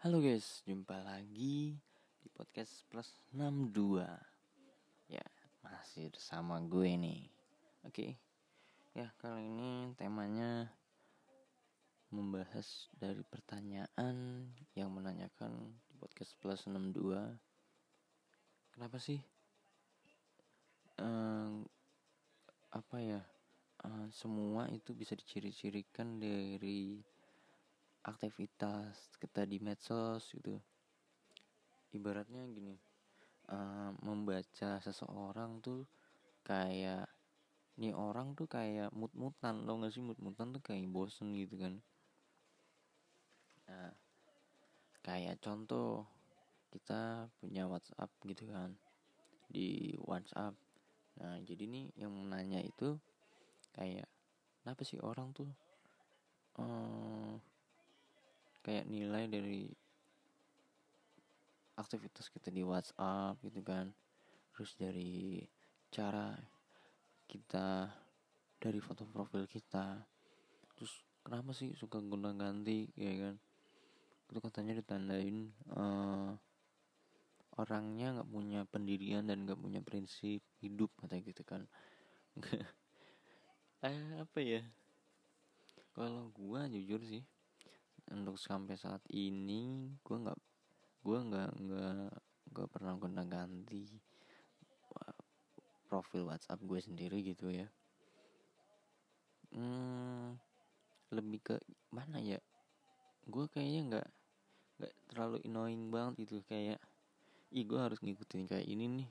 Halo guys, jumpa lagi di podcast plus 62 Ya, masih bersama gue nih Oke, ya kali ini temanya Membahas dari pertanyaan yang menanyakan di podcast plus 62 Kenapa sih? Um, apa ya? Uh, semua itu bisa diciri-cirikan dari aktivitas kita di medsos gitu. Ibaratnya gini uh, membaca seseorang tuh kayak nih orang tuh kayak mut-mutan lo gak sih? Mut-mutan tuh kayak bosen gitu kan. Nah kayak contoh kita punya WhatsApp gitu kan di WhatsApp. Nah jadi nih yang menanya itu kayak kenapa sih orang tuh uh, kayak nilai dari aktivitas kita di WhatsApp gitu kan. Terus dari cara kita dari foto profil kita. Terus kenapa sih suka guna ganti ya kan? Itu katanya ditandain uh, orangnya nggak punya pendirian dan nggak punya prinsip hidup katanya gitu kan. Eh apa ya? Kalau gua jujur sih untuk sampai saat ini gue nggak gue nggak nggak nggak pernah guna ganti profil WhatsApp gue sendiri gitu ya. Hmm, lebih ke mana ya? Gue kayaknya nggak nggak terlalu annoying banget gitu kayak ih gue harus ngikutin kayak ini nih.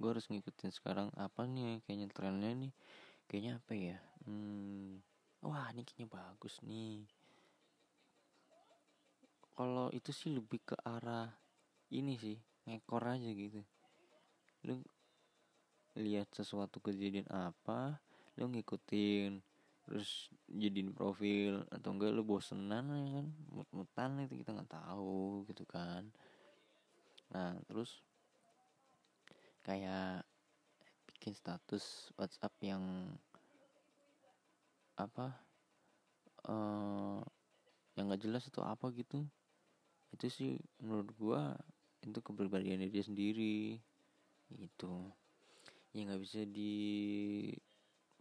Gue harus ngikutin sekarang apa nih kayaknya trennya nih kayaknya apa ya? Hmm, wah ini kayaknya bagus nih kalau itu sih lebih ke arah ini sih ngekor aja gitu. Lu lihat sesuatu kejadian apa lu ngikutin terus jadiin profil atau enggak lu bosenan ya kan mut-mutan itu kita nggak tahu gitu kan. Nah terus kayak bikin status WhatsApp yang apa uh, yang nggak jelas itu apa gitu itu sih menurut gua itu kepribadiannya dia sendiri itu ya nggak bisa di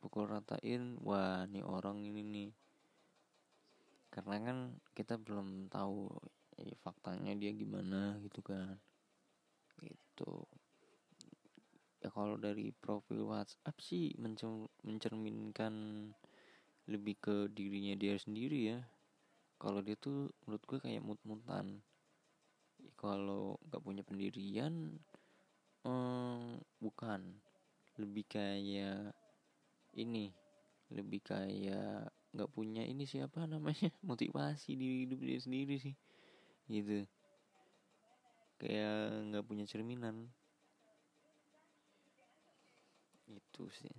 pukul ratain wah nih orang ini nih. Karena kan kita belum tahu ya, faktanya dia gimana gitu kan. Gitu. Ya kalau dari profil WhatsApp sih mencerminkan lebih ke dirinya dia sendiri ya kalau dia tuh menurut gue kayak mut-mutan. Kalau nggak punya pendirian hmm, bukan. Lebih kayak ini lebih kayak nggak punya ini siapa namanya? Motivasi di hidup dia sendiri sih. Gitu. Kayak nggak punya cerminan. Itu sih.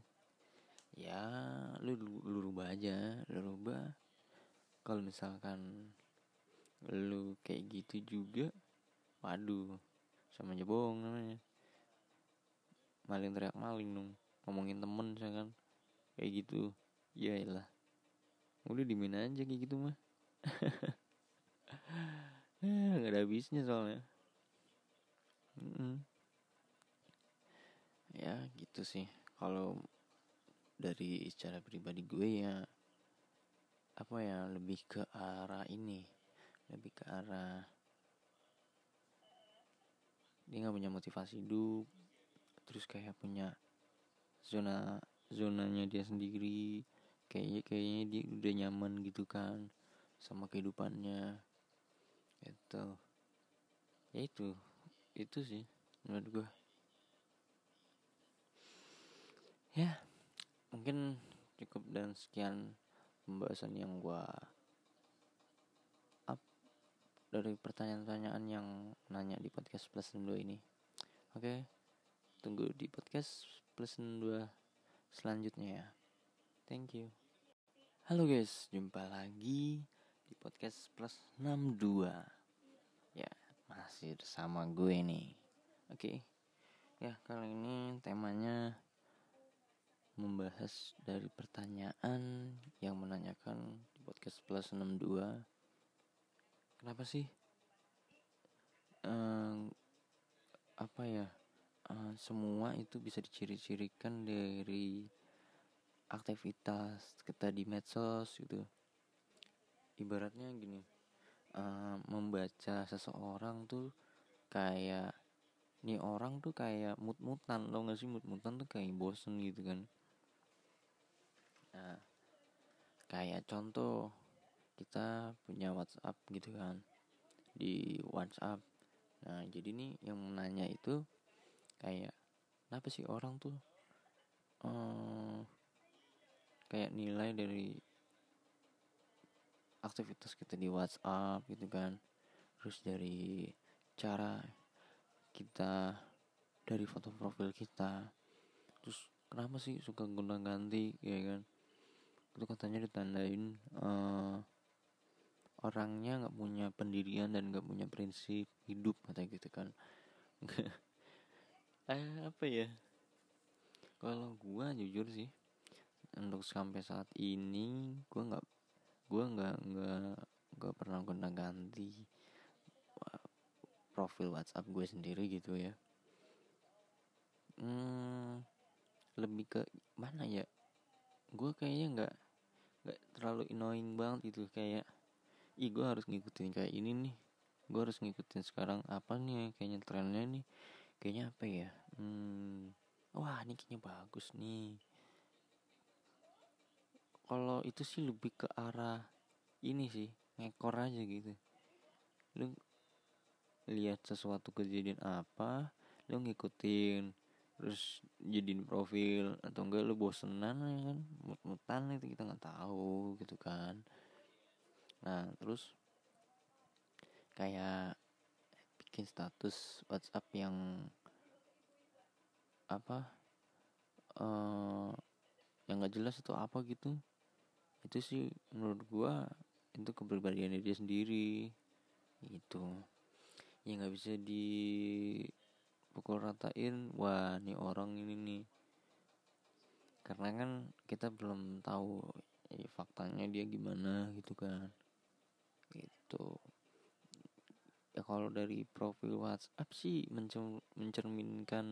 Ya lu lu rubah aja lu rubah kalau misalkan lu kayak gitu juga waduh sama aja bohong namanya. Maling teriak maling dong ngomongin temen saya kan kayak gitu. Ya lah udah dimin aja kayak gitu mah. Nggak ada habisnya soalnya. Mm -mm. ya gitu sih. Kalau dari secara pribadi gue ya apa ya lebih ke arah ini lebih ke arah dia nggak punya motivasi hidup terus kayak punya zona zonanya dia sendiri kayaknya kayaknya dia udah nyaman gitu kan sama kehidupannya itu ya itu itu sih menurut gue ya mungkin cukup dan sekian pembahasan yang gue up dari pertanyaan-pertanyaan yang nanya di podcast plus 2 ini. Oke okay, tunggu di podcast plus 2 selanjutnya ya. Thank you. Halo guys jumpa lagi di podcast plus 62 ya masih bersama gue nih. Oke okay. ya kali ini temanya membahas dari pertanyaan yang menanyakan di podcast plus 62 kenapa sih? Uh, apa ya? Uh, semua itu bisa diciri-cirikan dari aktivitas kita di medsos gitu. Ibaratnya gini uh, membaca seseorang tuh kayak nih orang tuh kayak mut-mutan lo gak sih? Mut-mutan tuh kayak bosen gitu kan nah kayak contoh kita punya WhatsApp gitu kan. Di WhatsApp. Nah jadi nih yang menanya itu kayak kenapa sih orang tuh um, kayak nilai dari aktivitas kita di WhatsApp gitu kan? Terus dari cara kita dari foto profil kita. Terus kenapa sih suka guna ganti? Ya kan itu katanya ditandain uh, orangnya nggak punya pendirian dan nggak punya prinsip hidup kata gitu kan. Eh apa ya? Kalau gua jujur sih untuk sampai saat ini gua nggak gua nggak nggak nggak pernah guna ganti profil WhatsApp gue sendiri gitu ya. Hmm, lebih ke mana ya? Gue kayaknya nggak nggak terlalu annoying banget itu kayak ih gue harus ngikutin kayak ini nih. Gue harus ngikutin sekarang apa nih kayaknya trennya nih. Kayaknya apa ya? Hmm, wah ini kayaknya bagus nih. Kalau itu sih lebih ke arah ini sih ngekor aja gitu. Lu lihat sesuatu kejadian apa lu ngikutin terus jadiin profil atau enggak lu bosenan ya kan mut-mutan itu kita nggak tahu gitu kan. Nah terus kayak bikin status WhatsApp yang apa uh, yang nggak jelas itu apa gitu. Itu sih menurut gua itu kepribadian dia sendiri gitu. Ya nggak bisa di pukul ratain wah nih orang ini nih. Karena kan kita belum tahu ya, faktanya dia gimana gitu kan. Gitu. Ya kalau dari profil WhatsApp sih mencerminkan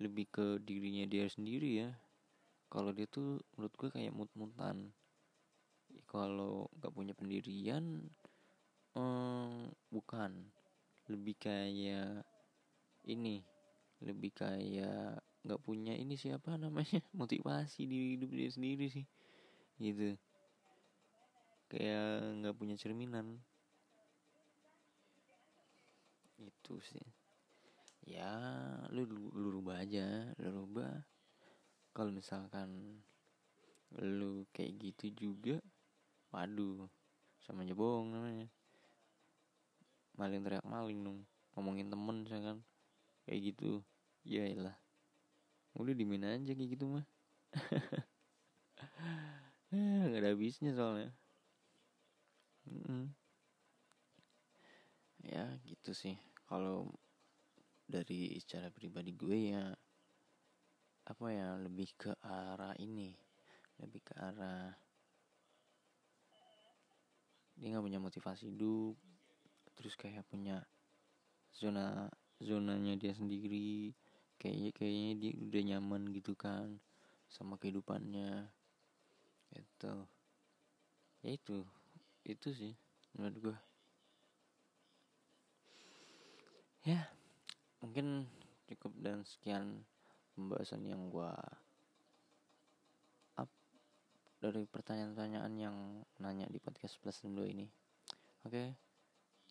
lebih ke dirinya dia sendiri ya. Kalau dia tuh menurut gue kayak mut-mutan. Ya, kalau nggak punya pendirian hmm, bukan. Lebih kayak ini. Lebih kayak nggak punya ini siapa namanya motivasi di hidup dia sendiri sih. Gitu. Kayak nggak punya cerminan. Itu sih. Ya lu lu rubah aja lu rubah. Kalau misalkan lu kayak gitu juga waduh sama aja bohong namanya. Maling teriak maling dong ngomongin temen saya kan kayak gitu. Ya lah udah di mana aja kayak gitu mah. Nggak ada habisnya soalnya. Hmm. ya gitu sih. Kalau dari secara pribadi gue ya apa ya lebih ke arah ini. Lebih ke arah dia nggak punya motivasi hidup terus kayak punya zona zonanya dia sendiri. Kayaknya kayaknya dia udah nyaman gitu kan sama kehidupannya. Itu ya itu itu sih menurut gue ya mungkin cukup dan sekian pembahasan yang gue up dari pertanyaan-pertanyaan yang nanya di podcast plus 2 ini. Oke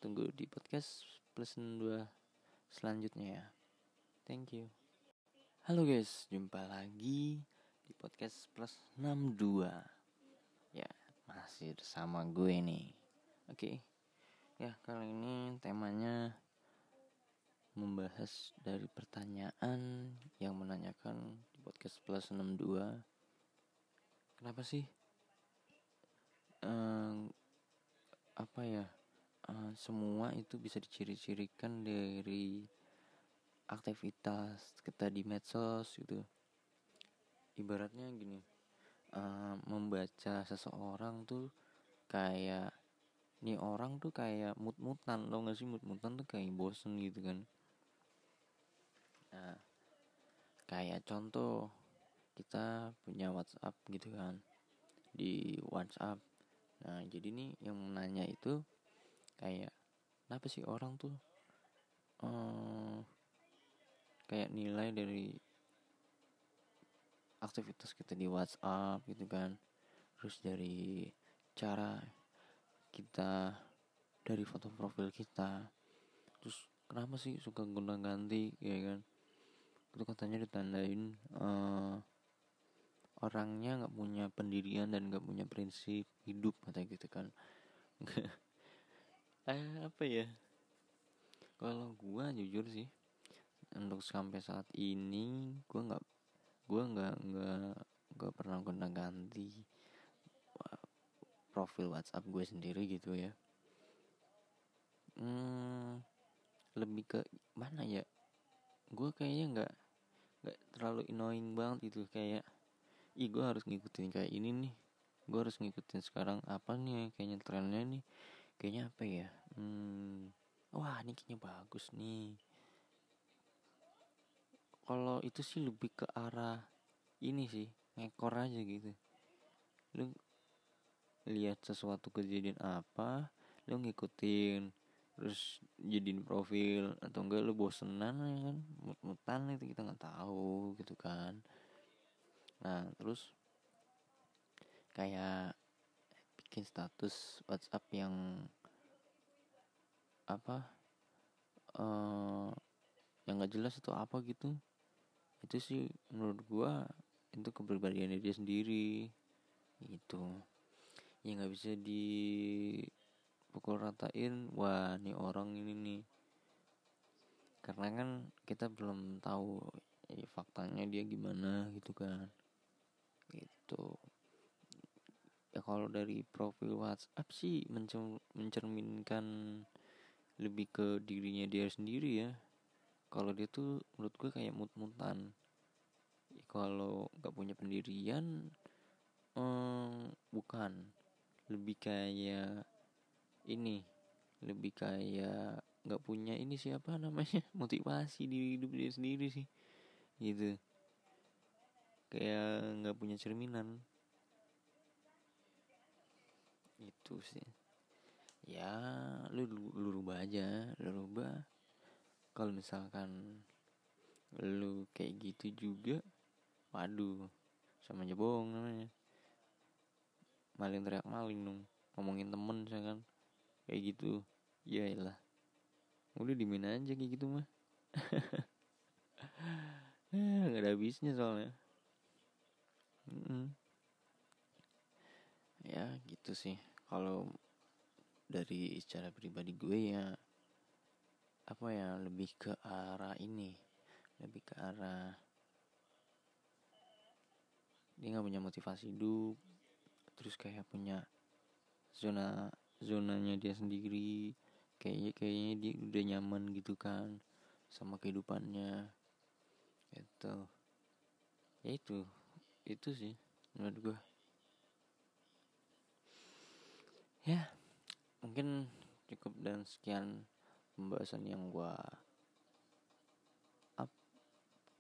tunggu di podcast plus 2 selanjutnya ya. Thank you. Halo guys jumpa lagi di podcast plus 62 ya masih bersama gue nih. Oke. Okay. ya kali ini temanya membahas dari pertanyaan yang menanyakan di podcast plus 62 kenapa sih um, apa ya uh, semua itu bisa diciri-cirikan dari aktivitas kita di medsos gitu. Ibaratnya gini uh, membaca seseorang tuh kayak nih orang tuh kayak mut-mutan lo gak sih? Mut-mutan tuh kayak bosen gitu kan. Nah kayak contoh kita punya WhatsApp gitu kan di WhatsApp. Nah jadi nih yang nanya itu kayak kenapa sih orang tuh uh, kayak nilai dari aktivitas kita di WhatsApp gitu kan terus dari cara kita dari foto profil kita terus kenapa sih suka guna ganti ya kan? Itu katanya ditandain uh, orangnya nggak punya pendirian dan nggak punya prinsip hidup kata gitu kan eh apa ya? Kalau gua jujur sih untuk sampai saat ini gua nggak gue nggak nggak nggak pernah guna ganti profil WhatsApp gue sendiri gitu ya. Hmm, lebih ke mana ya? Gue kayaknya nggak nggak terlalu annoying banget gitu. Kayak ih gue harus ngikutin kayak ini nih. Gue harus ngikutin sekarang apa nih kayaknya trennya nih kayaknya apa ya? Hmm, wah ini kayaknya bagus nih. Kalau itu sih lebih ke arah ini sih ngekor aja gitu. Lu lihat sesuatu kejadian apa lu ngikutin terus jadiin profil atau enggak lu bosenan ya kan? Mut-mutan itu kita nggak tahu gitu kan. Nah terus kayak bikin status WhatsApp yang apa uh, yang nggak jelas atau apa gitu. Itu sih menurut gua itu kepribadiannya dia sendiri itu ya nggak bisa di pukul ratain wah nih orang ini nih. Karena kan kita belum tahu ya, faktanya dia gimana gitu kan. Gitu ya kalau dari profil WhatsApp sih mencerminkan lebih ke dirinya dia sendiri ya. Kalau dia tuh menurut gue kayak mut-mutan. Kalau nggak punya pendirian hmm, bukan. Lebih kayak ini lebih kayak nggak punya ini siapa namanya motivasi di hidup dia sendiri sih gitu. Kayak nggak punya cerminan itu sih. Ya lu lu rubah aja lu rubah. Kalau misalkan lu kayak gitu juga waduh sama aja namanya. Maling teriak maling dong ngomongin temen saya kan kayak gitu ya lah udah dimin aja kayak gitu mah. Nggak ada habisnya soalnya. Mm -mm. ya gitu sih kalau dari secara pribadi gue ya apa ya lebih ke arah ini lebih ke arah dia nggak punya motivasi hidup terus kayak punya zona zonanya dia sendiri kayaknya kayaknya dia udah nyaman gitu kan sama kehidupannya itu ya itu itu sih menurut gue ya mungkin cukup dan sekian pembahasan yang gua up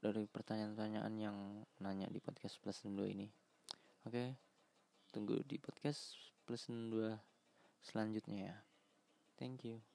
dari pertanyaan-pertanyaan yang nanya di podcast plus 2 ini. Oke. Tunggu di podcast plus 2 selanjutnya ya. Thank you.